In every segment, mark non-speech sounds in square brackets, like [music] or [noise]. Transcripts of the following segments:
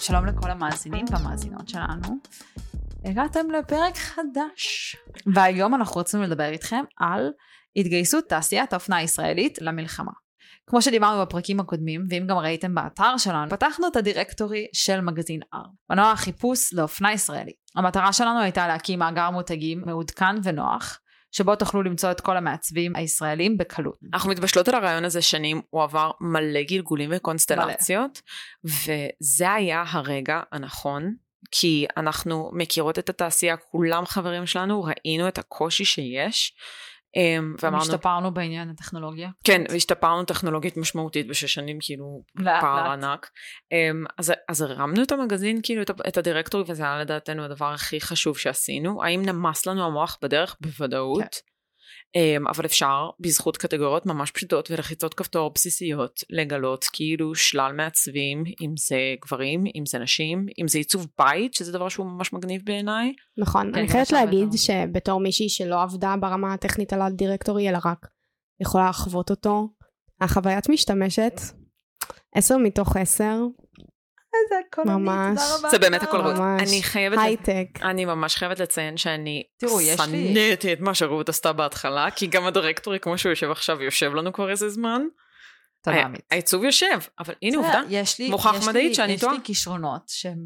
שלום לכל המאזינים והמאזינות שלנו. הגעתם לפרק חדש, והיום אנחנו רוצים לדבר איתכם על התגייסות תעשיית האופנה הישראלית למלחמה. כמו שדיברנו בפרקים הקודמים, ואם גם ראיתם באתר שלנו, פתחנו את הדירקטורי של מגזין R, מנוע החיפוש לאופנה ישראלית. המטרה שלנו הייתה להקים מאגר מותגים מעודכן ונוח, שבו תוכלו למצוא את כל המעצבים הישראלים בקלות. אנחנו מתבשלות על הרעיון הזה שנים, הוא עבר מלא גלגולים וקונסטלציות, וזה היה הרגע הנכון, כי אנחנו מכירות את התעשייה, כולם חברים שלנו, ראינו את הקושי שיש. אמ, ואמרנו... השתפרנו בעניין הטכנולוגיה. כן, והשתפרנו טכנולוגית משמעותית בשש שנים, כאילו, פער. ענק. אמ, אז, אז הרמנו את המגזין, כאילו, את, את הדירקטורי, וזה היה לדעתנו הדבר הכי חשוב שעשינו. האם נמס לנו המוח בדרך? בוודאות. כן. אמ, אבל אפשר, בזכות קטגוריות ממש פשוטות ולחיצות כפתור בסיסיות, לגלות כאילו שלל מעצבים, אם זה גברים, אם זה נשים, אם זה עיצוב בית, שזה דבר שהוא ממש מגניב בעיניי. נכון, כן, אני חייבת עכשיו להגיד בטח. שבתור מישהי שלא עבדה ברמה הטכנית על הדירקטורי, אלא רק יכולה לחוות אותו, החוויית משתמשת, עשר מתוך עשר, איזה קולנית, ממש. תודה רבה. זה באמת הכל. ממש. אני חייבת... הייטק. אני ממש חייבת לציין שאני תראו, יש לי- שנאתי את מה שרות עשתה בהתחלה, כי גם הדירקטורי כמו שהוא יושב עכשיו, יושב לנו כבר איזה זמן. תודה ה- עמית. העיצוב יושב, אבל הנה עובדה. יש לי, מוכח יש מדעית שאני יש טועה. לי כישרונות שהם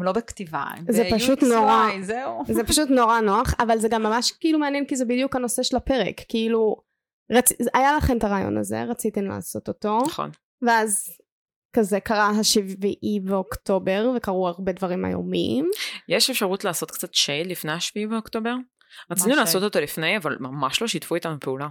לא בכתיבה, הם זה פשוט נורא. זהו. זה [laughs] פשוט נורא נוח, אבל זה גם ממש כאילו מעניין כי זה בדיוק הנושא של הפרק, כאילו. היה לכם את הרעיון הזה, רציתם לעשות אותו, נכון. ואז כזה קרה השביעי באוקטובר, וקרו הרבה דברים איומים. יש אפשרות לעשות קצת שייד לפני השביעי באוקטובר? רצינו? לעשות אותו לפני, אבל ממש לא שיתפו איתנו פעולה.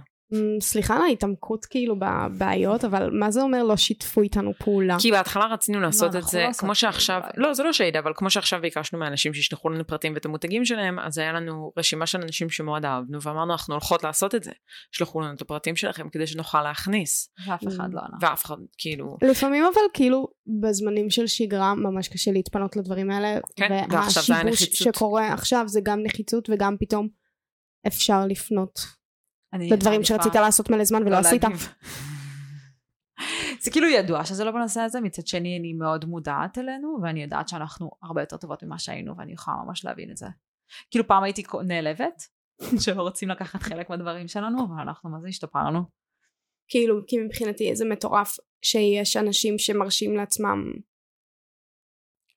סליחה על ההתעמקות כאילו בבעיות, אבל מה זה אומר לא שיתפו איתנו פעולה? כי בהתחלה רצינו לעשות את אנחנו זה לא כמו שעכשיו. לא זה לא שייד, אבל כמו שעכשיו ביקשנו מאנשים שישלחו לנו פרטים ואת המותגים שלהם, אז היה לנו רשימה של אנשים שמאוד אהבנו, ואמרנו אנחנו הולכות לעשות את זה. שלחו לנו את הפרטים שלכם כדי שנוכל להכניס. ואף אחד לא ענה. ואף אחד, כאילו, לפעמים אבל כאילו בזמנים של שגרה ממש קשה להתפנות לדברים האלה, כן, ועכשיו זה והשיבוש. שקורה עכשיו זה גם נחיצות וגם פתאום אפשר לפנות לדברים מעדיפה שרצית לעשות מלא זמן ולא לא עשית. [laughs] זה כאילו ידוע שזה לא בנושא הזה, מצד שני אני מאוד מודעת אלינו, ואני יודעת שאנחנו הרבה יותר טובות ממה שהיינו, ואני יכולה ממש להבין את זה. כאילו פעם הייתי נעלבת, [laughs] שלא רוצים לקחת חלק מהדברים שלנו, אבל אנחנו מה זה השתפרנו. כאילו כי מבחינתי זה מטורף שיש אנשים שמרשים לעצמם.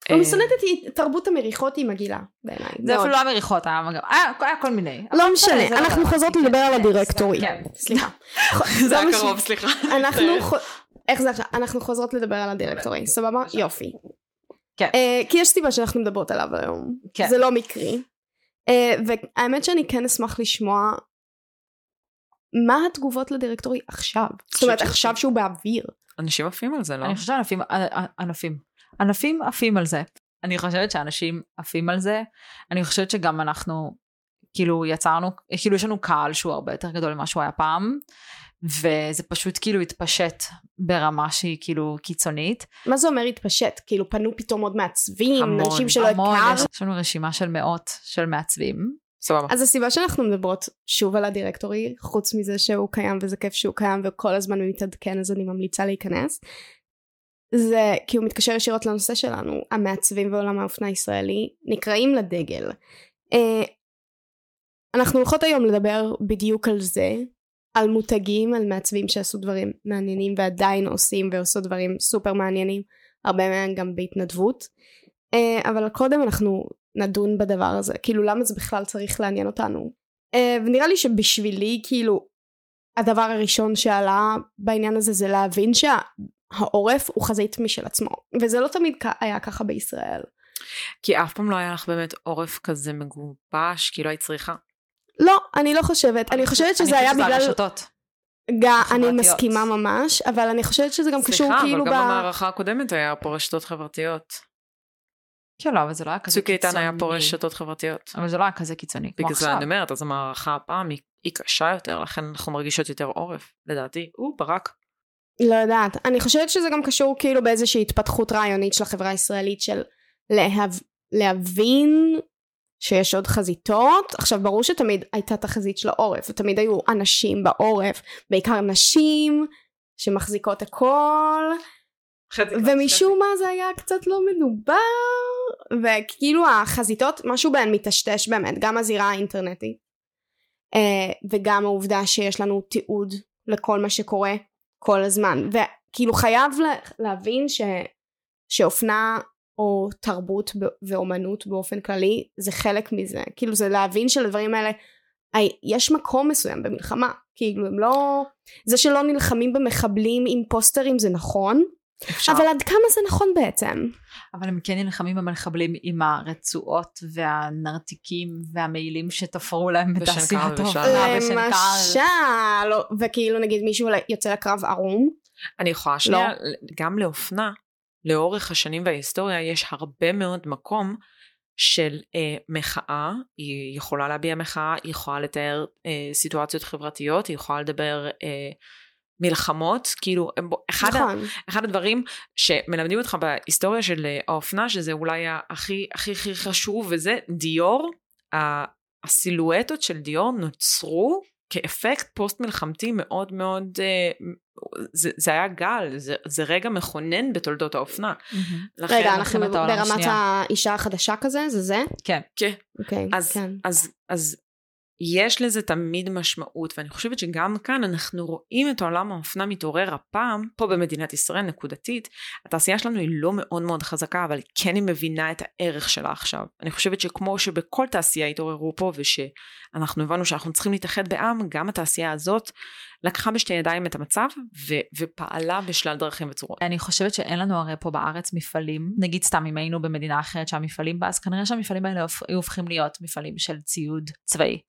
אה, אני שונאת את תרבות המריחות היא מגעילה בעיניי. זה. אפילו לא המריחות, היה היה- היה כל מיני. לא משנה, אנחנו רלוונטי, חוזרות לדבר על כן, הדירקטורי. כן. סליחה. [laughs] זה מה היה ש- קרוב, סליחה. אנחנו, [laughs] איך זה עכשיו? אנחנו חוזרות לדבר על הדירקטורי, סבבה? יופי. כן. אה, כי יש סיבה שאנחנו מדברות עליו היום. כן. זה לא מקרי. אה, והאמת שאני כן אשמח לשמוע מה התגובות לדירקטורי עכשיו. זאת אומרת, עכשיו שהוא באוויר. אנשים עפים על זה, לא? אני חושבת שענפים, ענפים, ענפים עפים על זה. אני חושבת שאנשים עפים על זה. אני חושבת שגם אנחנו, כאילו יצרנו, כאילו יש לנו קהל שהוא הרבה יותר גדול ממה שהוא היה פעם, וזה פשוט כאילו התפשט ברמה שהיא כאילו קיצונית. מה זה אומר התפשט? כאילו פנו פתאום עוד מעצבים, המון, אנשים שלא המון, יש, הכרת. יש לנו רשימה של מאות של מעצבים. סבבה. אז הסיבה שאנחנו מדברות שוב על הדירקטורי, חוץ מזה שהוא קיים וזה כיף שהוא קיים וכל הזמן הוא מתעדכן אז אני ממליצה להיכנס, זה כי הוא מתקשר ישירות לנושא שלנו, המעצבים בעולם האופנה הישראלי נקראים לדגל. אה, אנחנו הולכות היום לדבר בדיוק על זה, על מותגים, על מעצבים שעשו דברים מעניינים ועדיין עושים ועושות דברים סופר מעניינים, הרבה מהם גם בהתנדבות. אה, אבל קודם אנחנו נדון בדבר הזה, כאילו למה זה בכלל צריך לעניין אותנו. אה, ונראה לי שבשבילי כאילו הדבר הראשון שעלה בעניין הזה זה להבין שהעורף הוא חזית משל עצמו, וזה לא תמיד היה ככה בישראל. כי אף פעם לא היה לך באמת עורף כזה מגובש, כי לא היית צריכה. לא, אני לא חושבת, אני חושבת שזה היה אני חושבת בגלל, שזה הרשתות. גם, אני. מסכימה ממש, אבל אני חושבת שזה גם קשור סליחה, כאילו אבל ב... גם במערכה הקודמת היה פה רשתות חברתיות. כן, לא, אבל זה לא היה כזה צוק איתן היה פה קיצוני. רשתות חברתיות. אבל זה לא היה כזה קיצוני. כמו בגלל זה עכשיו. אני אומרת, אז המערכה הפעם היא, היא קשה יותר, לכן אנחנו מרגישות יותר עורף, לדעתי. הוא ברק. לא יודעת. אני חושבת שזה גם קשור כאילו באיזושהי התפתחות רעיונית של החברה הישראלית של להב... להבין שיש עוד חזיתות. עכשיו ברור שתמיד הייתה את החזית של העורף, ותמיד היו אנשים בעורף, בעיקר נשים שמחזיקות הכל, ומשום מה זה היה קצת לא מדובר, וכאילו החזיתות, משהו בהן מטשטש באמת, גם הזירה האינטרנטית, אה, וגם העובדה שיש לנו תיעוד לכל מה שקורה כל הזמן, וכאילו חייב להבין ש, שאופנה או תרבות ואומנות באופן כללי זה חלק מזה. כאילו זה להבין שלדברים האלה יש מקום מסוים במלחמה. כאילו הם לא זה שלא נלחמים במחבלים עם פוסטרים זה נכון אפשר. אבל עד כמה זה נכון בעצם? אבל הם כן נלחמים במחבלים עם הרצועות והנרתיקים והמעילים שתפרו להם בתעשיית האופנה למשל וכאילו נגיד מישהו יוצא לקרב ערום? אני יכולה שנייה לא. גם לאופנה לאורך השנים וההיסטוריה יש הרבה מאוד מקום של אה, מחאה, היא יכולה להביע מחאה, היא יכולה לתאר אה, סיטואציות חברתיות, היא יכולה לדבר אה, מלחמות, כאילו אחד, נכון. ה, אחד הדברים שמלמדים אותך בהיסטוריה של אה, האופנה, שזה אולי הכי הכי הכי חשוב וזה, דיור, הסילואטות של דיור נוצרו כאפקט פוסט מלחמתי מאוד מאוד אה, זה, זה היה גל, זה, זה רגע מכונן בתולדות האופנה. Mm-hmm. רגע, אנחנו ברמת האישה החדשה כזה? זה זה? כן. כן. אוקיי, אז, כן. אז, אז יש לזה תמיד משמעות, ואני חושבת שגם כאן אנחנו רואים את עולם האופנה מתעורר הפעם, פה במדינת ישראל נקודתית, התעשייה שלנו היא לא מאוד מאוד חזקה, אבל כן היא מבינה את הערך שלה עכשיו. אני חושבת שכמו שבכל תעשייה התעוררו פה, ושאנחנו הבנו שאנחנו צריכים להתאחד בעם, גם התעשייה הזאת לקחה בשתי ידיים את המצב, ו- ופעלה בשלל דרכים וצורות. אני חושבת שאין לנו הרי פה בארץ מפעלים, נגיד סתם אם היינו במדינה אחרת שהמפעלים בה, אז כנראה שהמפעלים האלה היו הופכים להיות מפעלים של ציוד צבאי.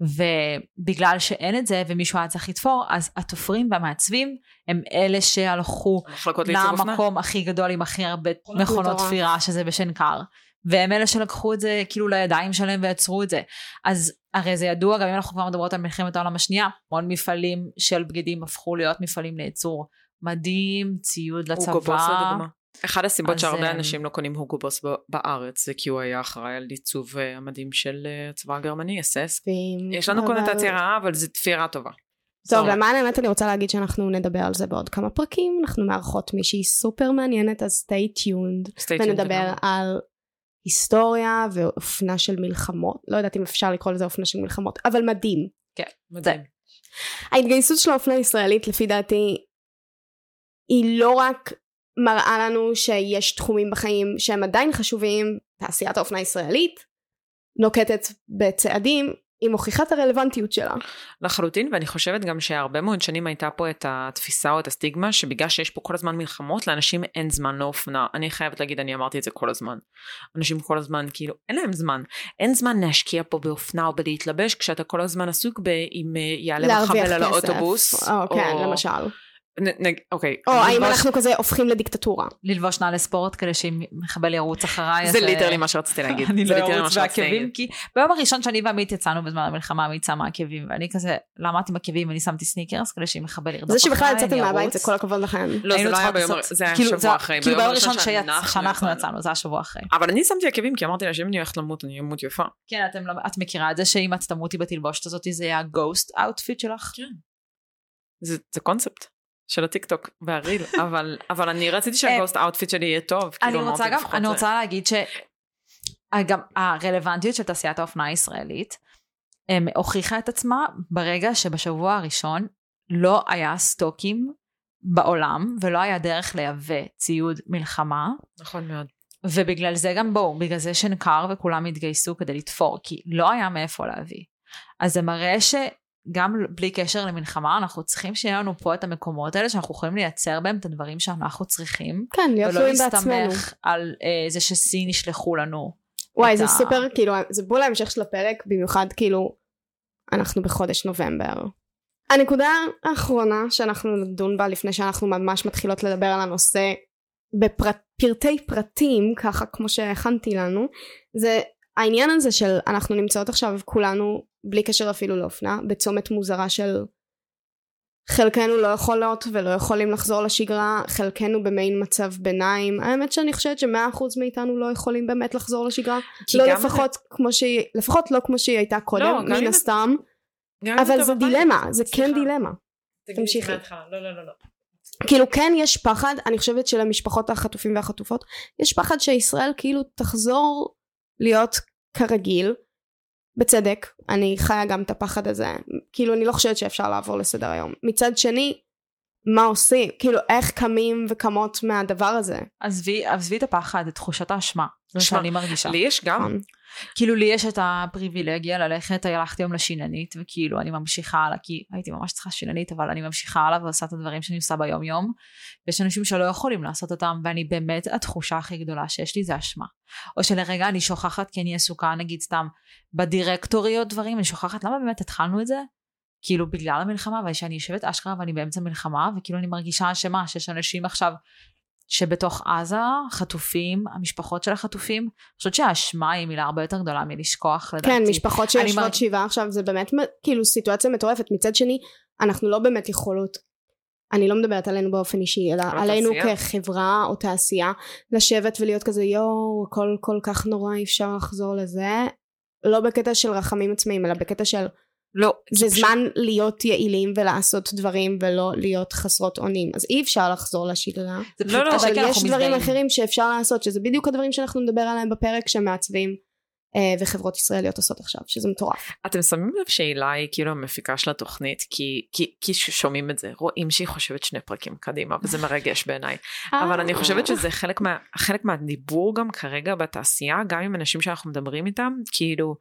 ובגלל שאין את זה ומישהו היה צריך לתפור, אז התופרים והמעצבים הם אלה שהלכו למקום הכי גדול עם הכי הרבה מכונות תפירה, שזה בשנקר. והם אלה שלקחו את זה כאילו לידיים שלהם ויצרו את זה. אז הרי זה ידוע, גם אם אנחנו כבר מדברות על מלחמת העולם השנייה, המון מפעלים של בגידים הפכו להיות מפעלים לייצור מדים, ציוד לצבא. אחד הסיבות שהרבה אנשים לא קונים הוגו בוס בארץ זה כי הוא היה אחראי על עיצוב אה, המדים של אה, הצבא הגרמני, אס-אס. יש לנו קונוטציה רעה, אבל זו תפירה טובה. טוב, למען האמת אני רוצה להגיד שאנחנו נדבר על זה בעוד כמה פרקים, אנחנו מארחות מישהי סופר מעניינת, אז stay tuned, ונדבר על היסטוריה ואופנה של מלחמות, לא יודעת אם אפשר לקרוא לזה אופנה של מלחמות, אבל מדהים. כן, מדהים. ההתגייסות של האופנה הישראלית לפי דעתי היא לא רק מראה לנו שיש תחומים בחיים שהם עדיין חשובים, תעשיית האופנה הישראלית נוקטת בצעדים, היא מוכיחה את הרלוונטיות שלה. לחלוטין, ואני חושבת גם שהרבה מאוד שנים הייתה פה את התפיסה או את הסטיגמה, שבגלל שיש פה כל הזמן מלחמות, לאנשים אין זמן לאופנה. אני חייבת להגיד, אני אמרתי את זה כל הזמן. אנשים כל הזמן, כאילו, אין להם זמן. אין זמן להשקיע פה באופנה או בלהתלבש, כשאתה כל הזמן עסוק באם אה, יעלה מחבל על האוטובוס. או, כן, או... למשל. אוקיי. או האם אנחנו כזה הופכים לדיקטטורה. ללבוש נעלי ספורט כדי שאם מחבל ירוץ אחריי. זה literally מה שרציתי [laughs] להגיד. אני לא ארוץ בעקבים כי ביום הראשון שאני ועמית יצאנו בזמן המלחמה עמית שמה עקבים ואני כזה למדתי עם עקבים ואני שמתי סניקרס כדי שאם מחבל ירדוף אחריי זה שבכלל יצאתם מהבית זה כל הכבוד לכם. לא זה לא היה ביום זה היה כאילו, שבוע אחרי. כאילו ביום הראשון שאנחנו יצאנו זה היה שבוע אחרי. אבל אני שמתי עקבים כי אמרתי לה שאם אני הולכת למות אני אמות יפה. כן לא- את מכירה את זה שאם את תמותי בתלבושת הזאת זה יהיה ה ghost outfit שלך? כן. זה קונספט. של הטיק טוק וה reel, [laughs] אבל, אבל אני רציתי שה ghost outfit שלי יהיה טוב. אני כאילו, רוצה גם, אני רוצה להגיד שגם הרלוונטיות של תעשיית האופנה הישראלית הוכיחה את עצמה ברגע שבשבוע הראשון לא היה סטוקים בעולם ולא היה דרך לייבא ציוד מלחמה. נכון מאוד. ובגלל זה גם בואו, בגלל זה שנקר וכולם התגייסו כדי לתפור, כי לא היה מאיפה להביא. אז זה מראה ש... גם בלי קשר למלחמה, אנחנו צריכים שיהיה לנו פה את המקומות האלה שאנחנו יכולים לייצר בהם את הדברים שאנחנו צריכים. כן, להיות תלויים בעצמנו. ולא להסתמך על אה, זה שסין ישלחו לנו. וואי, זה ה... סופר, כאילו, זה בול ההמשך של הפרק, במיוחד כאילו, אנחנו בחודש נובמבר. הנקודה האחרונה שאנחנו נדון בה לפני שאנחנו ממש מתחילות לדבר על הנושא בפרטי פרטים, ככה כמו שהכנתי לנו, זה העניין הזה של אנחנו נמצאות עכשיו כולנו בלי קשר אפילו לאופנה בצומת מוזרה של חלקנו לא יכולות ולא יכולים לחזור לשגרה, חלקנו במעין מצב ביניים. האמת שאני חושבת שמאה אחוז מאיתנו לא יכולים באמת לחזור לשגרה. לא לפחות כמו שהיא, לפחות לא כמו שהיא הייתה קודם, לא, מן הסתם. אבל זה דילמה, זה כן דילמה. תמשיכי. לא, לא, לא, לא. כאילו כן יש פחד, אני חושבת שלמשפחות החטופים והחטופות, יש פחד שישראל כאילו תחזור להיות כרגיל, בצדק, אני חיה גם את הפחד הזה, כאילו אני לא חושבת שאפשר לעבור לסדר היום. מצד שני, מה עושים? כאילו איך קמים וקמות מהדבר הזה? עזבי, עזבי את הפחד, את תחושת האשמה. זה שאני מרגישה. לי יש גם. כאילו לי יש את הפריבילגיה ללכת, הלכתי היום לשיננית, וכאילו אני ממשיכה הלאה, כי הייתי ממש צריכה שיננית, אבל אני ממשיכה הלאה ועושה את הדברים שאני עושה ביום יום, ויש אנשים שלא יכולים לעשות אותם, ואני באמת, התחושה הכי גדולה שיש לי זה אשמה. או שלרגע אני שוכחת, כי אני עסוקה נגיד סתם בדירקטוריות דברים, אני שוכחת למה באמת התחלנו את זה, כאילו בגלל המלחמה, ושאני יושבת אשכרה ואני באמצע מלחמה, וכאילו אני מרגישה אשמה שיש אנשים עכשיו שבתוך עזה, חטופים, המשפחות של החטופים, אני חושבת שהאשמה היא מילה הרבה יותר גדולה מלשכוח לדעתי. כן, משפחות שיושבות מר... שבעה עכשיו, זה באמת כאילו סיטואציה מטורפת. מצד שני, אנחנו לא באמת יכולות, אני לא מדברת עלינו באופן אישי, אלא עלינו תעשייה. כחברה או תעשייה, לשבת ולהיות כזה יואו, הכל כל כך נורא, אי אפשר לחזור לזה. לא בקטע של רחמים עצמאיים, אלא בקטע של לא. זה זמן פשוט... להיות יעילים ולעשות דברים ולא להיות חסרות אונים. אז אי אפשר לחזור לשגרה. זה פשוט לא, לא, אבל יש דברים מזדהים. אחרים שאפשר לעשות, שזה בדיוק הדברים שאנחנו נדבר עליהם בפרק שמעצבים אה, וחברות ישראליות עושות עכשיו, שזה מטורף. אתם שמים לב שהילה היא כאילו המפיקה של התוכנית, כי, כי, כי שומעים את זה, רואים שהיא חושבת שני פרקים קדימה, וזה מרגש בעיניי. אבל אני חושבת שזה חלק, מה, חלק מהדיבור גם כרגע בתעשייה, גם עם אנשים שאנחנו מדברים איתם, כאילו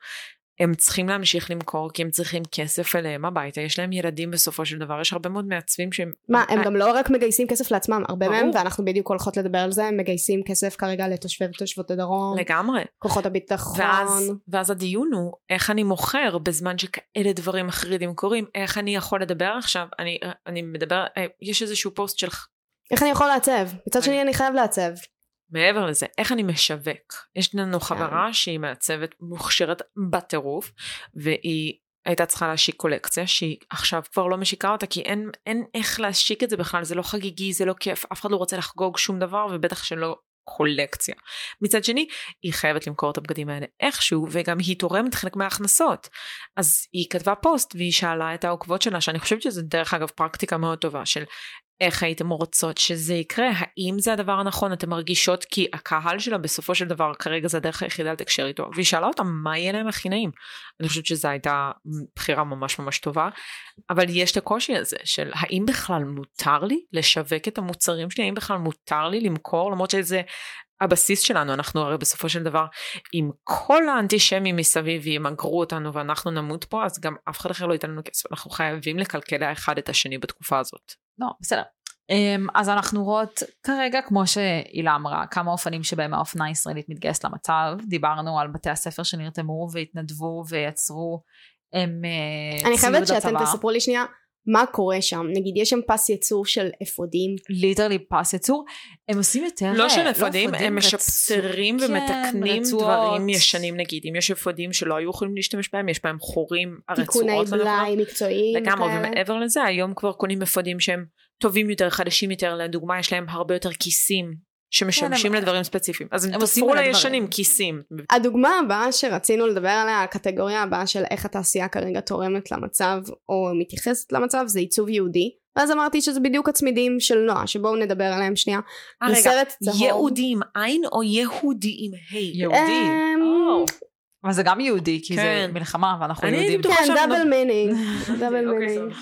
הם צריכים להמשיך למכור כי הם צריכים כסף אליהם הביתה, יש להם ילדים בסופו של דבר, יש הרבה מאוד מעצבים שהם... מה, הם גם לא רק מגייסים כסף לעצמם, הרבה מהם, ואנחנו בדיוק הולכות לדבר על זה, הם מגייסים כסף כרגע לתושבי ותושבות הדרום. לגמרי. כוחות הביטחון. ואז, ואז הדיון הוא, איך אני מוכר בזמן שכאלה דברים מחרידים קורים, איך אני יכול לדבר עכשיו, אני, אני מדבר, אה, יש איזשהו פוסט של... איך אני יכול לעצב? מצד שני אני חייב לעצב. מעבר לזה, איך אני משווק? יש לנו כן. חברה שהיא מעצבת מוכשרת בטירוף, והיא הייתה צריכה להשיק קולקציה שהיא עכשיו כבר לא משיקה אותה כי אין, אין איך להשיק את זה בכלל זה לא חגיגי זה לא כיף אף אחד לא רוצה לחגוג שום דבר ובטח שלא קולקציה. מצד שני היא חייבת למכור את הבגדים האלה איכשהו וגם היא תורמת חלק מההכנסות אז היא כתבה פוסט והיא שאלה את העוקבות שלה שאני חושבת שזה דרך אגב פרקטיקה מאוד טובה של איך הייתם רוצות שזה יקרה? האם זה הדבר הנכון? אתן מרגישות כי הקהל שלה בסופו של דבר כרגע זה הדרך היחידה לתקשר איתו והיא שאלה אותה מה יהיה להם הכי נעים. אני חושבת שזו הייתה בחירה ממש ממש טובה אבל יש את הקושי הזה של האם בכלל מותר לי לשווק את המוצרים שלי? האם בכלל מותר לי למכור למרות שזה הבסיס שלנו אנחנו הרי בסופו של דבר אם כל האנטישמים מסביב ימגרו אותנו ואנחנו נמות פה אז גם אף אחד אחר לא ייתן לנו כסף אנחנו חייבים לכלכל האחד את השני בתקופה הזאת. לא, בסדר. Um, אז אנחנו רואות כרגע, כמו שהילה אמרה, כמה אופנים שבהם האופנה הישראלית מתגייסת למצב. דיברנו על בתי הספר שנרתמו והתנדבו ויצרו הם ציוד אני חייבת שאתם תספרו לי שנייה מה קורה שם? נגיד יש שם פס ייצור של אפודים? Literally פס ייצור. הם עושים יותר לא של אפודים לא הם משפצרים כן, ומתקנים רצועות. דברים ישנים. נגיד אם יש אפודים שלא היו יכולים להשתמש בהם יש בהם חורים תיקוני בלאי מקצועיים לגמרי ומעבר לזה היום כבר קונים אפודים שהם טובים יותר חדשים יותר. לדוגמה יש להם הרבה יותר כיסים שמשמשים כן, לדברים ספציפיים. אז הם תפרו לישנים כיסים. הדוגמה הבאה שרצינו לדבר עליה, הקטגוריה הבאה של איך התעשייה כרגע תורמת למצב או מתייחסת למצב זה עיצוב יהודי. ואז אמרתי שזה בדיוק הצמידים של נועה, שבואו נדבר עליהם שנייה. אה, רגע, ייעודי עם עין או יהודי עם ה'? ייעודי. אמ, אבל זה גם יהודי, כי זה כן. מלחמה ואנחנו יהודים. כן, דאבל מינינג. דאבל מינינג.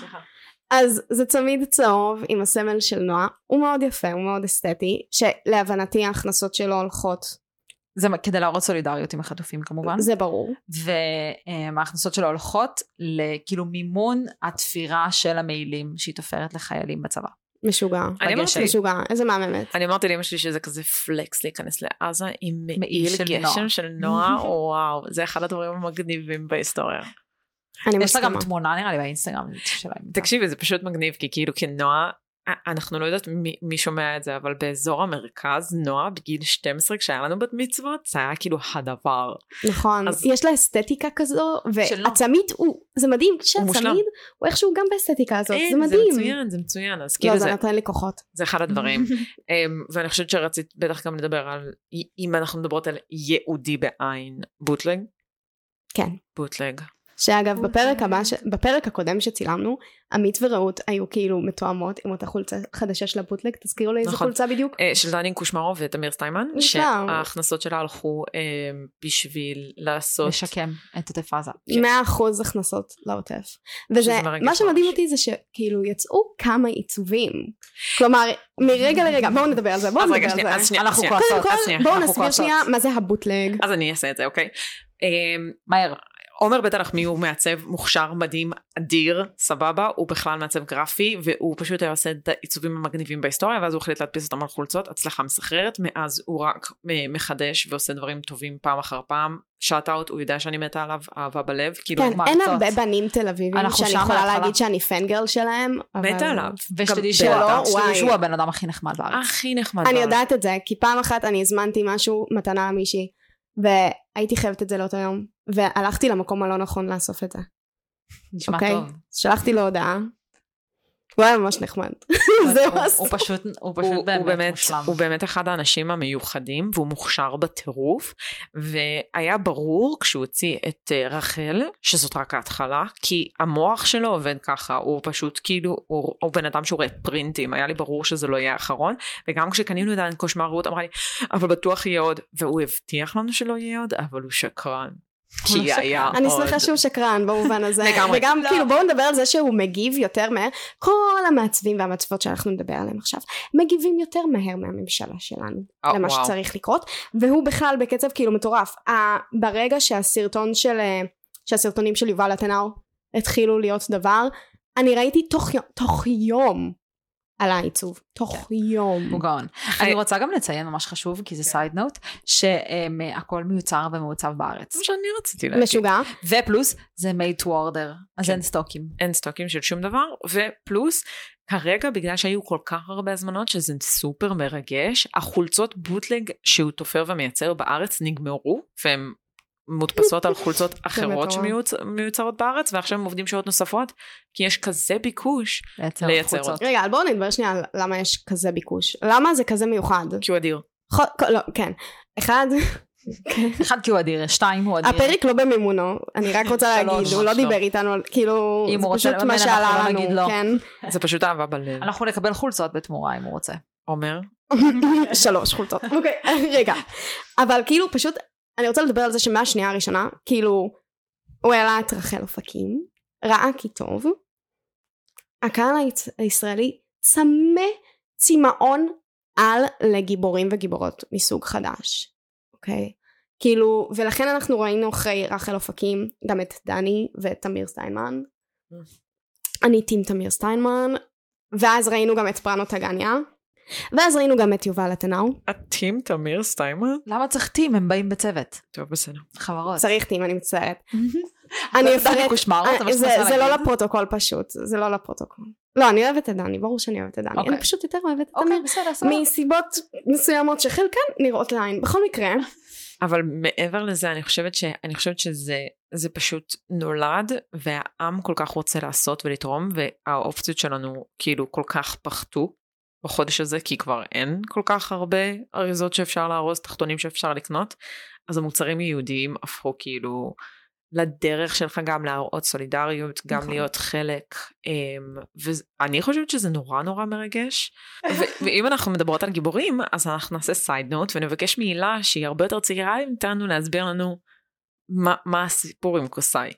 אז זה צמיד צהוב עם הסמל של נועה, הוא מאוד יפה, הוא מאוד אסתטי, שלהבנתי ההכנסות שלו הולכות. זה כדי להראות סולידריות עם החטופים כמובן. זה ברור. וההכנסות שלו הולכות לכאילו מימון התפירה של המעילים שהיא תופרת לחיילים בצבא. משוגע. אני אמרתי, משוגע, איזה מהממת. אני אמרתי לאמא שלי שזה כזה פלקס להיכנס לעזה עם מעיל גשם של נועה, [laughs] וואו, זה אחד הדברים המגניבים בהיסטוריה. אני יש לה גם תמונה נראה לי באינסטגרם תקשיבי זה פשוט מגניב כי כאילו כנועה אנחנו לא יודעת מי, מי שומע את זה, אבל באזור המרכז, נועה בגיל 12, כשהיה לנו בת מצוות, זה היה כאילו הדבר. נכון, אז- יש לה אסתטיקה כזו. והצמיד הוא, זה מדהים. כשהצמיד הוא איכשהו גם באסתטיקה הזאת, זה אין, זה מדהים. מצוין, זה מצוין, אז לא, כאילו זה זה, נותן לי כוחות. זה אחד הדברים. [laughs] אמ, ואני חושבת שרצית בטח גם לדבר על, אם אנחנו מדברות על ייעודי בעין, בוטלג? כן. בוטלג. שאגב, בפרק הבא, ש- בפרק הקודם שצילמנו, עמית ורעות היו כאילו מתואמות עם אותה חולצה חדשה של הבוטלג, תזכירו לי איזה נכון. חולצה בדיוק? אה, של דני קושמרוב ותמיר סטיימן. שההכנסות שלה הלכו אה, בשביל לעשות... לשקם את עוטף עזה. כן. 100% הכנסות לעוטף. וזה, מה שמדהים. אותי זה שכאילו יצאו כמה עיצובים. כלומר, מרגע לרגע, בואו נדבר על זה, בואו נדבר רגע, על שנייה, אז זה. שנייה, אנחנו. כועסות. קודם כל, בואו נסביר. שנייה מה זה הבוטלג. אז אני אעשה את זה, אוקיי? אמ, מהר. עומר בית הלחמי הוא מעצב מוכשר מדהים אדיר סבבה הוא בכלל מעצב גרפי והוא פשוט היה עושה את העיצובים המגניבים בהיסטוריה ואז הוא החליט להדפיס אותם על חולצות הצלחה מסחררת מאז הוא רק מ- מחדש ועושה דברים טובים פעם אחר פעם שאט אאוט הוא יודע שאני מתה עליו אהבה בלב כאילו כן, אין? הרבה בנים תל אביבים אנחנו שאני יכולה. להגיד שאני פנגרל שלהם. אבל- מתה עליו ושתדעי שהוא- שלא, שתדעי וואי. שהוא הבן אדם הכי נחמד בארץ. הכי נחמד אני בארץ. יודעת את זה, כי פעם אחת אני הזמנתי משהו, מתנה למישהי, והייתי חייבת את זה לאותו יום, והלכתי למקום הלא נכון לאסוף את זה, נשמע אוקיי? טוב. שלחתי לו הודעה, הוא היה ממש נחמד. [laughs] זה מה הוא פשוט הוא פשוט באמת מושלם. הוא באמת אחד האנשים המיוחדים והוא מוכשר בטירוף והיה ברור כשהוא הוציא את אה, רחל שזאת רק ההתחלה כי המוח שלו עובד ככה הוא פשוט כאילו הוא, הוא בן אדם שרואה פרינטים היה לי ברור שזה לא יהיה האחרון וגם כשקנינו את הקושמר רות אמרה לי אבל בטוח יהיה עוד והוא הבטיח לנו שלא יהיה עוד אבל הוא שקרן. הוא לא כי היה אני. שמחה שהוא שקרן במובן הזה, לגמרי. וגם לא. כאילו בואו נדבר על זה שהוא מגיב יותר מהר, כל המעצבים והמעצבות שאנחנו נדבר עליהם עכשיו, מגיבים יותר מהר מהממשלה שלנו, אה, למה וואו. שצריך לקרות, והוא בכלל בקצב כאילו מטורף, ברגע שהסרטון של, אה, שהסרטונים של יובל אתנאו התחילו להיות דבר, אני ראיתי תוך תוך יום על העיצוב, תוך יום. הוא גאון. אני רוצה גם לציין ממש חשוב כי זה סייד נוט שהכל מיוצר ומעוצב בארץ. זה מה שאני רציתי להגיד. משוגע, ופלוס זה made to order אז כן. אין סטוקים. אין סטוקים של שום דבר ופלוס כרגע בגלל שהיו כל כך הרבה הזמנות שזה סופר מרגש החולצות בוטלג שהוא תופר ומייצר בארץ נגמרו והן מודפסות על חולצות [laughs] אחרות. שמיוצרות בארץ ועכשיו הם עובדים שעות נוספות כי יש כזה ביקוש לייצר לייצר חולצות. רגע, בואו נדבר שנייה על למה יש כזה ביקוש, למה זה כזה מיוחד? כי הוא אדיר. ח- לא, כן, אחד, [laughs] אחד כי הוא אדיר, שתיים הוא אדיר. הפרק לא במימונו, אני רק רוצה [laughs] להגיד, הוא לא לא. דיבר איתנו, כאילו, זה פשוט מה שעלה לא לנו, לא. כן, זה פשוט אהבה בלב. אנחנו נקבל חולצות בתמורה אם הוא רוצה. עומר שלוש חולצות, אוקיי, רגע, אבל כאילו פשוט, אני רוצה לדבר על זה שמהשנייה הראשונה, כאילו, הוא העלה את רחל אופקים, ראה כי טוב, הקהל הישראלי צמא צמאון על לגיבורים וגיבורות מסוג חדש, אוקיי? כאילו, ולכן אנחנו ראינו אחרי רחל אופקים גם את דני ואת תמיר סטיינמן. אני טים תמיר סטיינמן, ואז ראינו גם את פרנו טגניה, ואז ראינו גם את יובל אתנאו. הטים תמיר סטיימן? למה צריך טים? הם באים בצוות. טוב בסדר. חברות. צריך טים, אני מצטערת. [laughs] אני אפרט, זה אה, זה לא. לפרוטוקול פשוט, זה לא לפרוטוקול. לא, אני אוהבת את דני, ברור שאני אוהבת את דני. אוקיי. אני פשוט יותר אוהבת את אוקיי, תמיר. מסיבות מסוימות שחלקן נראות לעין. בכל מקרה, [laughs] אבל מעבר לזה אני חושבת ש... אני חושבת שזה זה פשוט נולד והעם כל כך רוצה לעשות ולתרום והאופציות שלנו כאילו כל כך פחתו בחודש הזה כי כבר אין כל כך הרבה אריזות שאפשר לארוז תחתונים שאפשר לקנות אז המוצרים יהודיים הפכו כאילו לדרך שלך גם להראות סולידריות גם נכון. להיות חלק אמ, ואני חושבת שזה נורא נורא מרגש ו- [laughs] ואם אנחנו מדברות על גיבורים אז אנחנו נעשה סייד נוט ונבקש מהילה שהיא הרבה יותר צעירה איתנו להסביר לנו מה, מה הסיפור עם קוסאי.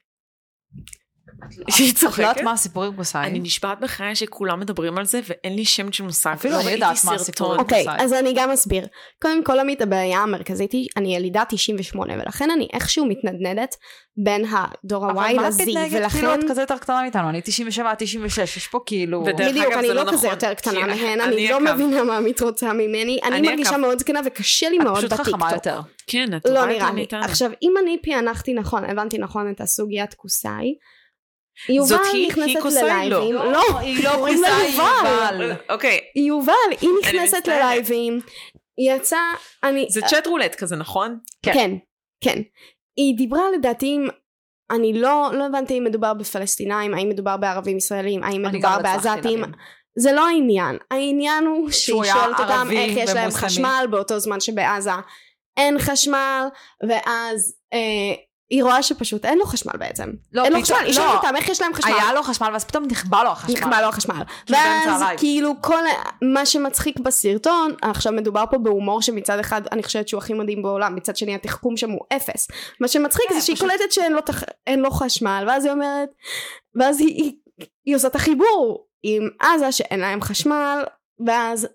שהיא את יודעת צוחקת. מה הסיפור עם קוסאי? אני נשבעת בחיי שכולם מדברים על זה ואין לי שם של מושג. אפילו לא אני יודעת מה. הסיפור עם אוקיי, קוסאי. אז אני גם אסביר. קודם כל עמית הבעיה המרכזית היא, אני ילידה 98, ולכן אני איכשהו מתנדנדת בין הדור אבל ה-Y מה את ל-Z, מתנהגת כאילו ולכן... את כזה יותר קטנה מאיתנו? אני 97 עד 96, יש פה כאילו... בדיוק, אגב, אני זה לא לא כזה נכון, יותר קטנה מהן, אני אני לא. מבינה מה עמית רוצה ממני, אני אני מרגישה. מאוד זקנה וקשה לי את מאוד פשוט חכמה בטיקטוק. יותר. כן, את לא נראה לי. עכשיו, אם אני פענחתי נכון, הבנתי נכון את הסוגיית כוסאי, יובל היא- היא נכנסת. ללייבים, לא, היא לא קוראים לה קוסאי, יובל. אוקיי, יובל, היא נכנסת. ללייבים, היא יצאה, אני, זה צ'אט רולט כזה, נכון? כן. כן, כן. היא דיברה לדעתי עם, אני לא, לא הבנתי אם מדובר בפלסטינאים, האם מדובר בערבים ישראלים, האם מדובר לא בעזתים. זה לא העניין, העניין הוא שהיא שואלת אותם איך יש להם. חשמל באותו זמן שבעזה אין חשמל, ואז אה, היא רואה שפשוט אין לו חשמל בעצם. לא, אין לו חשמל, היא לא. שואלת אותם איך יש להם חשמל. היה לו חשמל ואז פתאום נכבה לו החשמל. נכבה לו החשמל. ואז. כאילו כל מה שמצחיק בסרטון, עכשיו מדובר פה בהומור שמצד אחד אני חושבת שהוא הכי מדהים בעולם, מצד שני התחכום שם הוא אפס. מה שמצחיק כן, זה שהיא קולטת שאין לו, חשמל, ואז היא אומרת, ואז היא, עושה את החיבור עם עזה שאין להם חשמל, ואז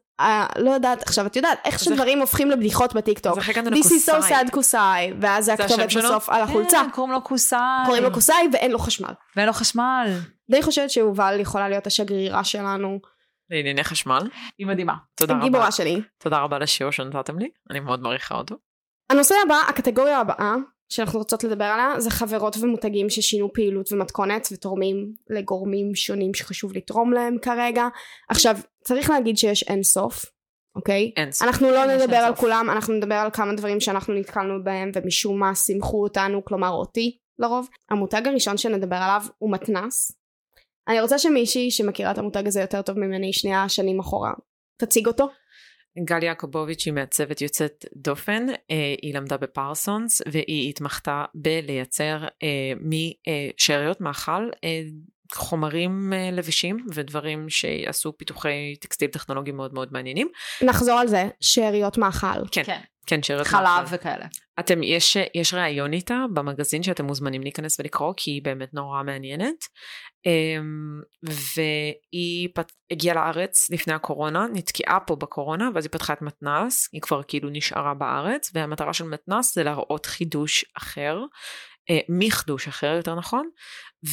לא יודעת, עכשיו את יודעת איך שדברים הופכים לבדיחות בטיקטוק. This is so sad קוסאי, ואז זה הכתובת? בסוף על החולצה. כן, קוראים לו קוסאי. קוראים לו קוסאי ואין לו חשמל. ואין לו חשמל. די חושבת שיובל יכולה להיות השגרירה שלנו. לענייני חשמל. היא מדהימה. תודה רבה. גיבורה שלי. תודה רבה לשיעור שנתתם לי, אני מאוד מעריכה אותו. הנושא הבא, הקטגוריה הבאה שאנחנו רוצות לדבר עליה זה חברות ומותגים ששינו פעילות ומתכונת ותורמים לגורמים שונים שחשוב לתרום להם כרגע. עכשיו צריך להגיד שיש אין סוף, אוקיי? אין סוף. אנחנו לא נדבר על סוף. כולם, אנחנו נדבר על כמה דברים שאנחנו נתקלנו בהם ומשום מה שימחו אותנו, כלומר אותי לרוב. המותג הראשון שנדבר עליו הוא מתנס. אני רוצה שמישהי שמכירה את המותג הזה יותר טוב ממני שנייה שנים אחורה תציג אותו. גל יעקובוביץ' היא מעצבת יוצאת דופן, אה, היא למדה בפרסונס והיא התמחתה בלייצר אה, משאריות מאכל אה, חומרים לבישים ודברים שיעשו פיתוחי טקסטיל טכנולוגיים מאוד מאוד מעניינים. נחזור על זה, שאריות מאכל. כן, כן. כן, שאריות חלב מאכל. וכאלה. אתם, יש, יש ראיון איתה במגזין שאתם מוזמנים להיכנס ולקרוא כי היא באמת נורא מעניינת. אמ, והיא פת... הגיעה לארץ לפני הקורונה, נתקעה פה בקורונה ואז היא פתחה את מתנ"ס, היא כבר כאילו נשארה בארץ והמטרה של מתנ"ס זה להראות חידוש אחר, אה, מיחדוש אחר יותר נכון,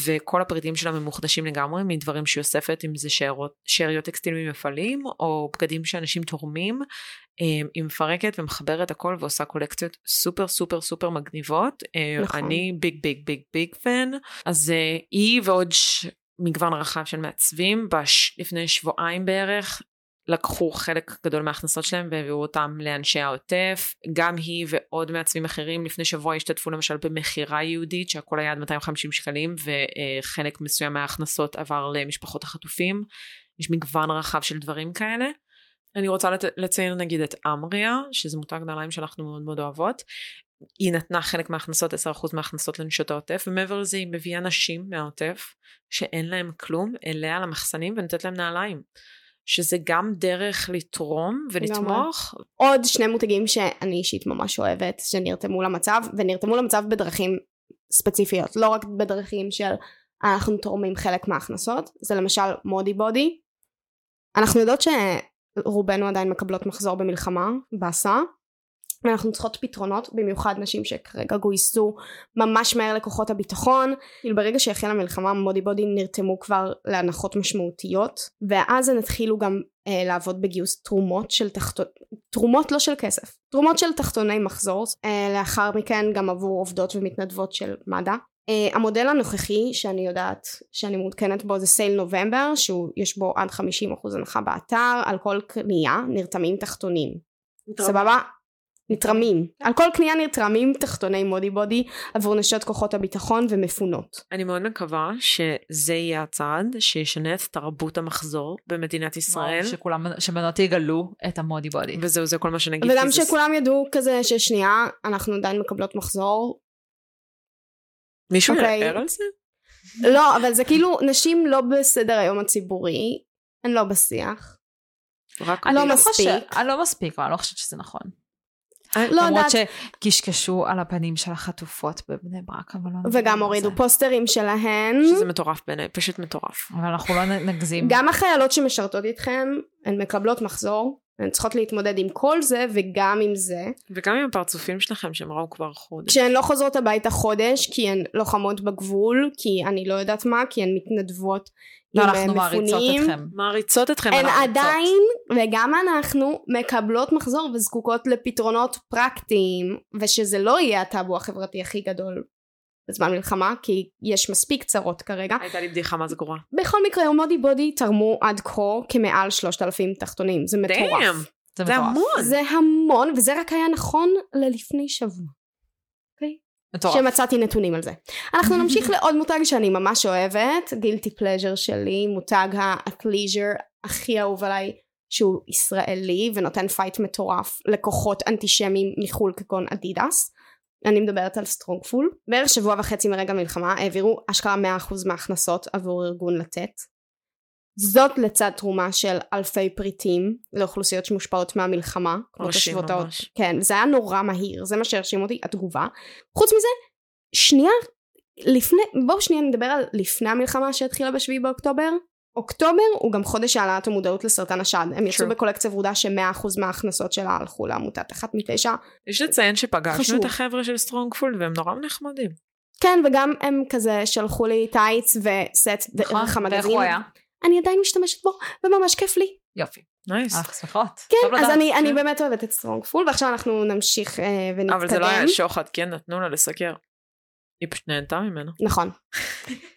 וכל הפריטים שלה ממוחדשים לגמרי מדברים שהיא אוספת אם זה שאריות, שאריות טקסטיל ממפעלים או בגדים שאנשים תורמים היא מפרקת ומחברת הכל ועושה קולקציות סופר סופר סופר מגניבות. אה, נכון. אני big big big big fan. אז אה, היא ועוד ש... מגוון רחב של מעצבים בש... לפני שבועיים בערך לקחו חלק גדול מההכנסות שלהם והביאו אותם לאנשי העוטף. גם היא ועוד מעצבים אחרים לפני שבוע השתתפו למשל במכירה ייעודית שהכל היה עד 250 שקלים וחלק מסוים מההכנסות עבר למשפחות החטופים. יש מגוון רחב של דברים כאלה. אני רוצה לת... לציין נגיד את אמריה, שזה מותג נעליים שאנחנו מאוד מאוד אוהבות. היא נתנה חלק מההכנסות, 10% מההכנסות לנשות העוטף, ומעבר לזה היא מביאה נשים מהעוטף שאין להם כלום, אליה למחסנים ונותנת להם נעליים. שזה גם דרך לתרום ולתמוך. עוד שני מותגים שאני אישית ממש אוהבת שנרתמו למצב ונרתמו למצב בדרכים ספציפיות לא רק בדרכים של אנחנו תורמים חלק מההכנסות זה למשל מודי בודי אנחנו יודעות שרובנו עדיין מקבלות מחזור במלחמה באסה. ואנחנו צריכות פתרונות במיוחד נשים שכרגע גויסו ממש מהר לכוחות הביטחון. כאילו ברגע שהחלה המלחמה מודי בודי נרתמו כבר להנחות משמעותיות ואז הן התחילו גם אה, לעבוד בגיוס תרומות של תחתון תרומות לא של כסף תרומות של תחתוני מחזור. אה, לאחר מכן גם עבור עובדות ומתנדבות של מד"א Uh, המודל הנוכחי שאני יודעת שאני מעודכנת בו זה סייל נובמבר שיש בו עד 50% הנחה באתר על כל קנייה נרתמים תחתונים סבבה? נתרמים על כל קנייה נתרמים תחתוני מודי בודי עבור נשות כוחות הביטחון ומפונות אני מאוד מקווה שזה יהיה הצעד שישנה את תרבות המחזור במדינת ישראל. וואו, שכולם, שבנות יגלו את המודי בודי. וזהו, זה כל מה שנגיד. וגם זה- שכולם ידעו כזה ששנייה אנחנו עדיין מקבלות מחזור מישהו אוקיי. יער על זה? לא אבל זה כאילו נשים לא בסדר היום הציבורי הן לא בשיח רק אני לא לא מספיק. חושב- אני לא מספיק, אבל אני לא חושבת שזה נכון. לא למרות יודעת שקשקשו על הפנים של החטופות בבני ברק, אבל לא וגם הורידו זה. פוסטרים שלהן שזה מטורף בעיניי, פשוט מטורף. אבל אנחנו לא נגזים. גם החיילות שמשרתות איתכם הן מקבלות מחזור הן צריכות להתמודד עם כל זה וגם עם זה וגם עם הפרצופים שלכם שהם ראו כבר חודש. כשהן לא חוזרות הביתה חודש כי הן לוחמות בגבול כי אני לא יודעת מה כי הן מתנדבות עם אה, ואנחנו מעריצות מפונים אתכם. מעריצות אתכם. הן אנחנו עדיין וגם אנחנו מקבלות מחזור וזקוקות לפתרונות פרקטיים ושזה לא יהיה הטאבו החברתי הכי גדול בזמן מלחמה, כי יש מספיק צרות כרגע. הייתה לי בדיחה מה זה גרוע. בכל מקרה, מודי בודי תרמו עד כה כמעל 3,000 תחתונים, זה מטורף. Damn, זה זה מטורף. המון. זה המון, וזה רק היה נכון ללפני שבוע. מטורף. שמצאתי נתונים על זה. אנחנו [laughs] נמשיך לעוד מותג שאני ממש אוהבת, guilty pleasure שלי, מותג ה athleisure הכי אהוב עליי, שהוא ישראלי ונותן fight מטורף לכוחות אנטישמיים מחו"ל כגון אדידס. אני מדברת על Strongful. בערך שבוע וחצי מרגע מלחמה העבירו אשכרה 100% מההכנסות עבור ארגון לתת. זאת לצד תרומה של אלפי פריטים לאוכלוסיות שמושפעות מהמלחמה. מרשים מאוד. ממש. כן, זה היה נורא מהיר, זה מה שהרשים אותי, התגובה. חוץ מזה, שנייה, לפני, בואו שנייה נדבר על לפני המלחמה שהתחילה בשביעי באוקטובר. אוקטובר הוא גם חודש העלאת המודעות לסרטן השד. הם יצאו. בקולקציה ורודה ש-100% מההכנסות שלה הלכו לעמותת אחת מתשע. יש לציין שפגשנו חשוב. את החבר'ה של Strongful והם נורא נחמדים. כן, וגם הם כזה שלחו לי טייץ וסט נכון, דרך ואיך המגזין. הוא היה? אני עדיין משתמשת בו, וממש כיף לי. יופי. nice. אנחנו שמחות. כן, אז. אני, אני כן. באמת אוהבת את Strongful, ועכשיו אנחנו נמשיך אה, ונתקדם. אבל זה לא היה שוחד, כן נתנו לה לסקר. היא פשוט נהנתה ממנו. נכון. [laughs]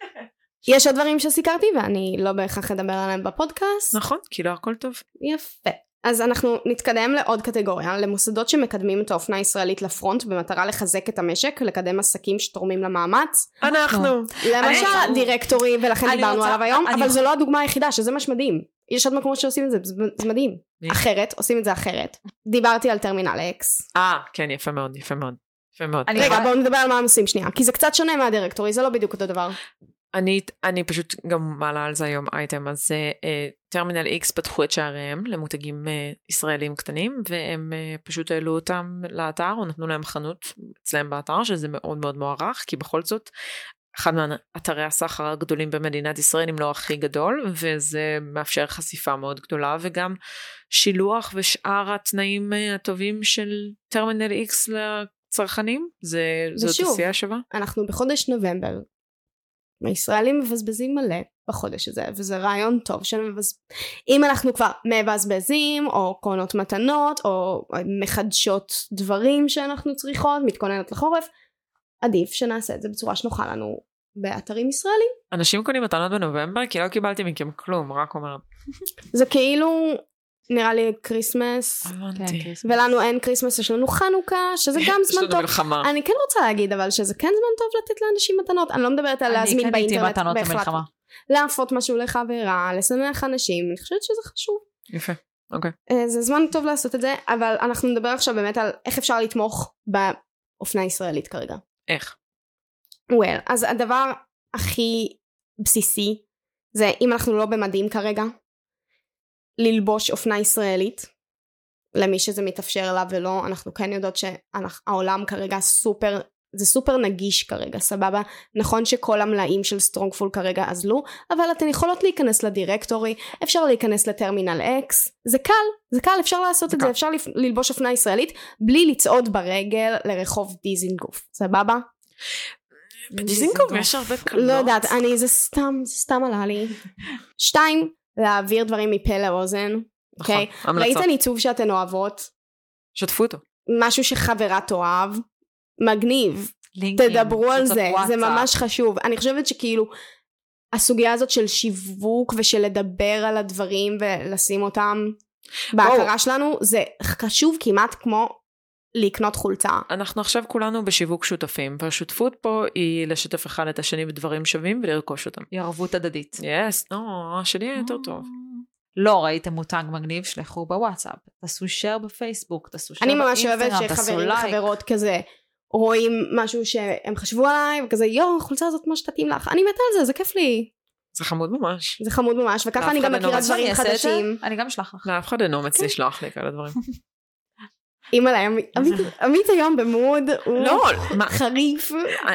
יש עוד דברים שסיקרתי ואני לא בהכרח אדבר עליהם בפודקאסט. נכון, כי לא הכל טוב. יפה. אז אנחנו נתקדם לעוד קטגוריה, למוסדות שמקדמים את האופנה הישראלית ל front במטרה לחזק את המשק, לקדם עסקים שתורמים למאמץ. אנחנו. למשל אני- directory ולכן דיברנו רוצה- עליו היום, אני- אבל זו לא הדוגמה היחידה שזה מה שמדהים. יש עוד מקומות שעושים את זה, זה מדהים. אחרת, עושים את זה אחרת. דיברתי על Terminal X. אה, כן, יפה מאוד, יפה מאוד. יפה מאוד. אני רגע בואו נדבר על מה הם עושים שנייה, כי זה קצת שונה מה directory, זה לא בדיוק אותו דבר. אני, אני פשוט גם מעלה על זה היום אייטם, אז אה, Terminal X פתחו את שעריהם למותגים אה, ישראלים קטנים, והם אה, פשוט העלו אותם לאתר, או נתנו להם חנות אצלם באתר, שזה מאוד מאוד מוערך, כי בכל זאת, אחד מאתרי הסחר הגדולים במדינת ישראל, אם לא הכי גדול, וזה מאפשר חשיפה מאוד גדולה, וגם שילוח ושאר התנאים אה, הטובים של טרמינל X לצרכנים, זה, זאת ושוב, עשייה שווה. אנחנו בחודש נובמבר. הישראלים מבזבזים מלא בחודש הזה, וזה רעיון טוב שנבז... אם אנחנו כבר מבזבזים, או קונות מתנות, או מחדשות דברים שאנחנו צריכות, מתכוננת לחורף, עדיף שנעשה את זה בצורה שנוחה לנו באתרים ישראלים. אנשים קונים מתנות בנובמבר כי לא קיבלתי מכם כלום, רק אומרת. זה כאילו, נראה לי Christmas, הבנתי. כן, ולנו אין Christmas, יש לנו חנוכה, שזה גם יש זמן לנו טוב. מלחמה. אני כן רוצה להגיד אבל שזה כן זמן טוב לתת לאנשים מתנות, אני לא מדברת על אני להזמין קניתי באינטרנט מתנות בהחלט. למלחמה. לקנות משהו לחברה, לשמח אנשים, אני חושבת שזה חשוב. יפה. אוקיי. אה, זה זמן טוב לעשות את זה, אבל אנחנו נדבר עכשיו באמת על איך אפשר לתמוך באופנה הישראלית כרגע. איך? well, אז הדבר הכי בסיסי זה אם אנחנו לא במדים כרגע, ללבוש אופנה ישראלית. למי שזה מתאפשר לה ולא, אנחנו כן יודעות שהעולם כרגע סופר, זה סופר נגיש כרגע, סבבה? נכון שכל המלאים של Strongful כרגע אזלו, אבל אתן יכולות להיכנס לדירקטורי, אפשר להיכנס לטרמינל אקס, זה קל, זה קל, אפשר לעשות זה את זה, קל. אפשר לפ- ללבוש אופנה ישראלית בלי לצעוד ברגל לרחוב דיזינגוף, סבבה? בדיזינגוף יש הרבה קלות. לא יודעת, אני, זה סתם, זה סתם עלה לי. שתיים, להעביר דברים מפה לאוזן, נכון, אוקיי? המלצות. ראיתן עיצוב שאתן אוהבות, שתפו אותו. משהו שחברה תאהב, מגניב, לינקים, תדברו על זה, זה. ממש חשוב. אני חושבת שכאילו, הסוגיה הזאת של שיווק ושל לדבר על הדברים ולשים אותם בהכרה שלנו, זה חשוב כמעט כמו לקנות חולצה. אנחנו עכשיו כולנו בשיווק שותפים, והשותפות פה היא לשתף אחד את השני בדברים שווים ולרכוש אותם. היא ערבות הדדית. יס, נו, שלי היה יותר טוב. לא ראיתם מותג מגניב, שלחו בוואטסאפ. תעשו share בפייסבוק, תעשו אני באינסטגרם, ממש אוהבת תעשו שחברים לייק. וחברות כזה רואים משהו שהם חשבו עליי וכזה יואו החולצה הזאת ממש תתאים לך אני מתה על זה זה כיף לי זה חמוד ממש. זה חמוד ממש וככה אני גם מכירה. דברים אני חדשים אני גם אשלח לך. לאף אחד אין אומץ לשלוח לי כאלה דברים. [laughs] אימא'לה עמית- [laughs] היום במוד הוא לא, חריף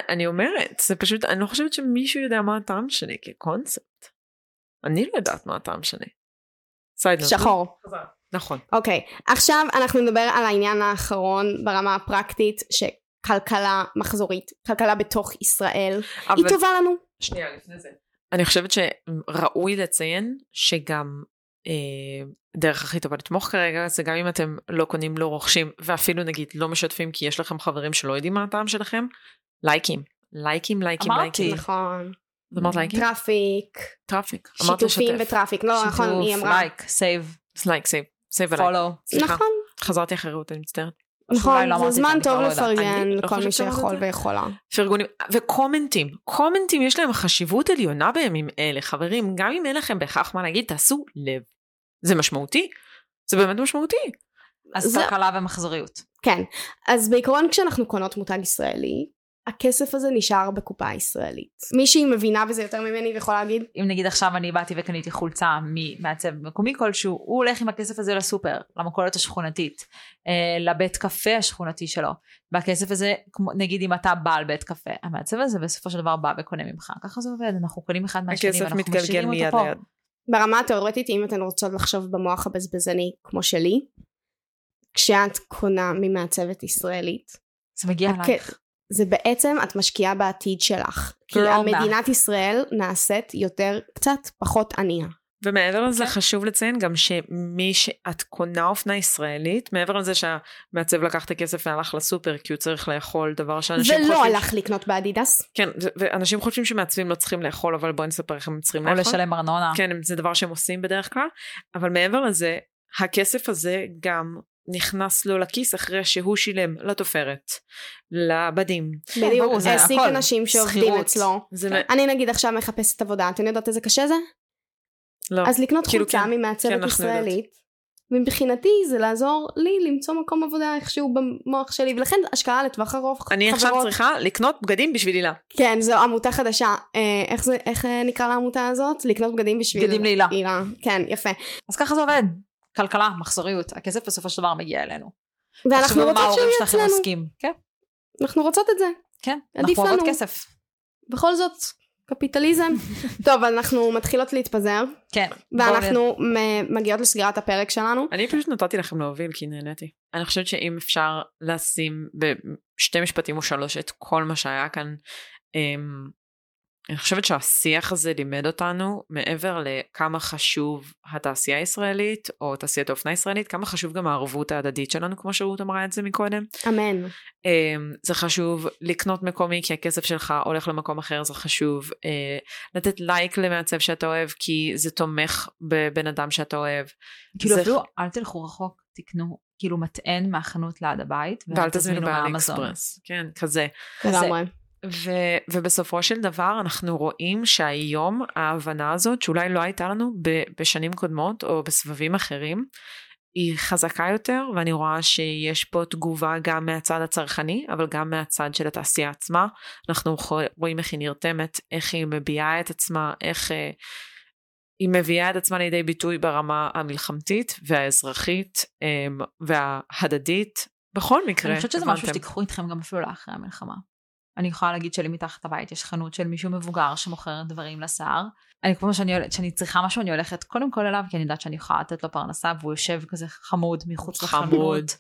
אני אומרת, זה פשוט, אני לא חושבת שמישהו יודע מה הטעם שלי כקונספט. אני לא יודעת מה הטעם שלי. שחור נכון. אוקיי עכשיו אנחנו נדבר על העניין האחרון ברמה הפרקטית שכלכלה מחזורית כלכלה בתוך ישראל היא טובה לנו שנייה לפני זה. אני חושבת שראוי לציין שגם אה, דרך הכי טובה לתמוך כרגע זה גם אם אתם לא קונים לא רוכשים ואפילו נגיד לא משתפים כי יש לכם חברים שלא יודעים מה הטעם שלכם לייקים לייקים, לייקים, אמרתי. לייקים. נכון. אמרת לייקים? traffic, traffic. שיתופים. ו traffic. לא, נכון, היא אמרה. like, save, like, save. save ו like. נכון, חזרתי אחרי רות, אני מצטערת. נכון, לא זה זמן טוב לא. לפרגן לא לכל מי שיכול. ויכולה. פרגונים, וקומנטים. קומנטים יש להם חשיבות עליונה בימים אלה, חברים. גם אם אין לכם בהכרח מה להגיד, תעשו לב. זה משמעותי. זה באמת משמעותי. אז זה- כלכלה ומחזוריות. כן, אז בעיקרון כשאנחנו קונות מותג ישראלי, הכסף הזה נשאר בקופה הישראלית. מישהי מבינה בזה יותר ממני ויכולה להגיד, אם נגיד עכשיו אני באתי וקניתי חולצה ממעצב מקומי כלשהו, הוא הולך עם הכסף הזה לסופר, למכולת השכונתית, אה, לבית קפה השכונתי שלו, והכסף הזה, נגיד אם אתה בעל בית קפה, המעצב הזה בסופו של דבר בא וקונה ממך, ככה זה עובד, אנחנו קונים אחד מהשני הכסף ואנחנו מתגלגל משאירים מיד אותו פה. ליד. ברמה התיאורטית, אם אתן רוצות לחשוב במוח הבזבזני כמו שלי, כשאת קונה ממעצבת ישראלית, זה מגיע הכ- אלייך. זה בעצם את משקיעה בעתיד שלך. כי המדינת ישראל נעשית יותר, קצת פחות ענייה. ומעבר לזה כן. חשוב לציין גם שמי שאת קונה אופנה ישראלית, מעבר לזה שהמעצב לקח את הכסף והלך לסופר כי הוא צריך לאכול דבר שאנשים ולא חושבים... הלך לקנות באדידס. כן, ואנשים חושבים שמעצבים לא צריכים לאכול, אבל בואי נספר איך הם צריכים או לאכול. לשלם ארנונה. כן, זה דבר שהם עושים בדרך כלל, אבל מעבר לזה, הכסף הזה גם נכנס לו לכיס אחרי שהוא שילם לתופרת, לבדים. ברור, בדיוק, זה העסיק. אנשים שעובדים. אצלו. כן. אני נגיד עכשיו מחפשת עבודה, אתן יודעות איזה קשה זה? לא. אז לקנות כאילו, חולצה כן. ממעצבת כן, ישראלית, ומבחינתי זה לעזור לי למצוא מקום עבודה איכשהו במוח שלי, ולכן השקעה לטווח ארוך, אני עכשיו חברות. צריכה לקנות בגדים בשביל הילה. כן, זו עמותה חדשה. אה, איך זה, איך אה, נקרא לעמותה הזאת? לקנות בגדים בשביל... בגדים להילה. הילה. כן, יפה. אז ככה זה עובד. כלכלה, מחזוריות, הכסף בסופו של דבר מגיע אלינו. ואנחנו רוצות שהוא יהיה אצלנו. כן, אנחנו רוצות את זה. כן, אנחנו אוהבות. כסף. בכל זאת, קפיטליזם. [laughs] טוב, אנחנו מתחילות להתפזר, כן. ואנחנו מגיעות לסגירת הפרק שלנו. אני פשוט נתתי לכם להוביל כי נהניתי. אני חושבת שאם אפשר לשים בשתי משפטים או שלוש את כל מה שהיה כאן, אמ, אני חושבת שהשיח הזה לימד אותנו מעבר לכמה חשוב התעשייה הישראלית או תעשיית האופנה הישראלית, כמה חשוב גם הערבות ההדדית שלנו כמו שרות אמרה את זה מקודם. אמן. אמ, זה חשוב לקנות מקומי כי הכסף שלך הולך למקום אחר זה חשוב אה, לתת לייק למעצב שאתה אוהב כי זה תומך בבן אדם שאתה אוהב. כאילו זה- אפילו אל תלכו רחוק, תקנו כאילו מטען מהחנות ליד הבית, ואל תזמינו באלי מאמזון. אקספרס. כן, כזה. כזה. ו- ובסופו של דבר אנחנו רואים שהיום ההבנה הזאת שאולי לא הייתה לנו ב- בשנים קודמות או בסבבים אחרים היא חזקה יותר ואני רואה שיש פה תגובה גם מהצד הצרכני אבל גם מהצד של התעשייה עצמה אנחנו רואים איך היא נרתמת איך היא מביעה את עצמה איך אה, היא מביאה את עצמה לידי ביטוי ברמה המלחמתית והאזרחית אה, וההדדית בכל מקרה אני חושבת שזה משהו? שתיקחו איתכם גם אפילו לאחרי המלחמה. אני יכולה להגיד שלי מתחת הבית יש חנות של מישהו מבוגר שמוכר דברים לשר. אני כמו שאני, הולכת- שאני צריכה משהו אני הולכת קודם כל אליו כי אני יודעת שאני יכולה לתת לו פרנסה והוא יושב כזה חמוד מחוץ חמוד. לחנות.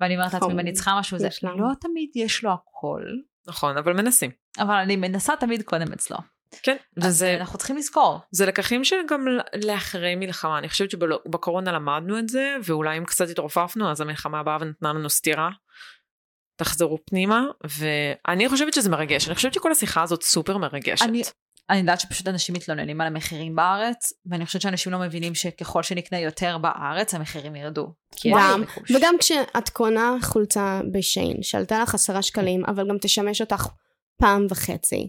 ואני אומרת לעצמי אם אני חמוד. צריכה משהו זה לנו. לא תמיד יש לו הכל נכון אבל מנסים אבל אני מנסה תמיד קודם אצלו. כן אז וזה אנחנו צריכים לזכור. זה לקחים שגם לאחרי מלחמה אני חושבת שבקורונה למדנו את זה ואולי אם קצת התרופפנו אז המלחמה באה ונתנה לנו סטירה. תחזרו פנימה ואני חושבת שזה מרגש אני חושבת שכל השיחה הזאת סופר מרגשת. אני, אני יודעת שפשוט אנשים מתלוננים על המחירים בארץ, ואני חושבת שאנשים לא מבינים שככל שנקנה יותר בארץ, המחירים ירדו. גם. וגם כשאת קונה חולצה בשיין, שעלתה לך עשרה שקלים, אבל גם תשמש אותך פעם וחצי.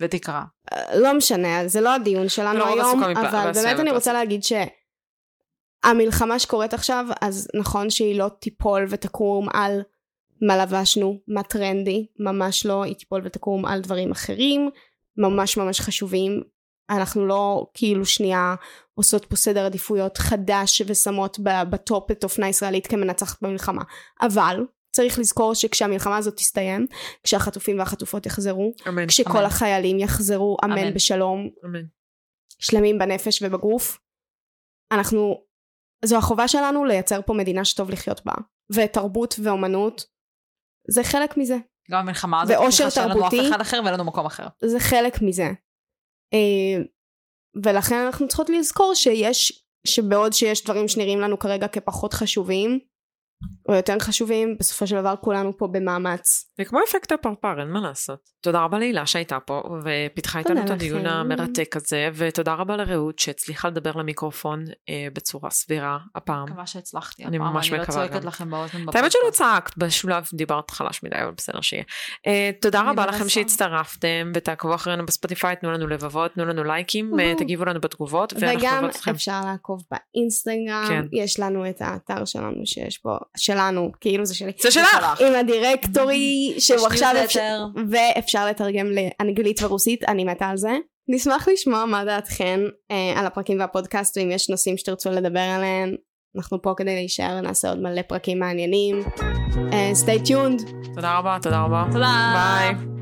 ותקרא. אה, לא משנה, זה לא הדיון שלנו לא רוב היום, אבל באמת אני. רוצה להגיד שהמלחמה שקורית עכשיו, אז נכון שהיא לא תיפול ותקום על מה לבשנו, מה טרנדי, ממש לא, היא תיפול ותקום על דברים אחרים, ממש ממש חשובים. אנחנו לא כאילו שנייה עושות פה סדר עדיפויות חדש ושמות בטופ את אופנה ישראלית כמנצחת במלחמה. אבל צריך לזכור שכשהמלחמה הזאת תסתיים, כשהחטופים והחטופות יחזרו, אמן. כשכל אמן. החיילים יחזרו אמן, אמן. בשלום, אמן. שלמים בנפש ובגוף, אנחנו, זו החובה שלנו לייצר פה מדינה שטוב לחיות בה. ותרבות ואומנות, זה חלק מזה. גם המלחמה הזאת, ואושר צריכה שאין לנו אף תרבותי. אחד אחר ואין לנו מקום אחר. זה חלק מזה. אה, ולכן אנחנו צריכות לזכור שיש, שבעוד שיש דברים שנראים לנו כרגע כפחות חשובים, או יותר חשובים, בסופו של דבר כולנו פה במאמץ. זה כמו אפקט הפרפר, אין מה לעשות. תודה רבה להילה שהייתה פה, ופיתחה איתנו את הדיון המרתק הזה, ותודה רבה לרעות שהצליחה לדבר למיקרופון אה, בצורה סבירה הפעם. מקווה שהצלחתי אני הפעם, ממש אני לא מקווה צועקת גם. לכם באוזן האמת בפודקאסט. שלא צעקת, בשולב דיברת חלש מדי, אבל בסדר שיהיה. אה, תודה רבה. לכם שהצטרפתם, ותעקבו אחרינו בספוטיפיי, תנו לנו לבבות, תנו לנו לייקים, אה. תגיבו לנו בתגובות, ואנחנו וגם אוהבות אתכם. אפשר לעקוב באינסטגרם, כן. יש לנו את האתר שלנו שיש בו, שלנו, כאילו זה שלי, זה שלך! עם הדירקטורי שהוא עכשיו אפשר. ואפשר לתרגם לאנגלית ורוסית, אני מתה על זה. נשמח לשמוע מה דעתכם אה, על הפרקים והפודקאסט, ואם יש נושאים שתרצו לדבר עליהם, אנחנו פה כדי להישאר, נעשה עוד מלא פרקים מעניינים. Uh, stay tuned. תודה רבה, תודה רבה. תודה. ביי.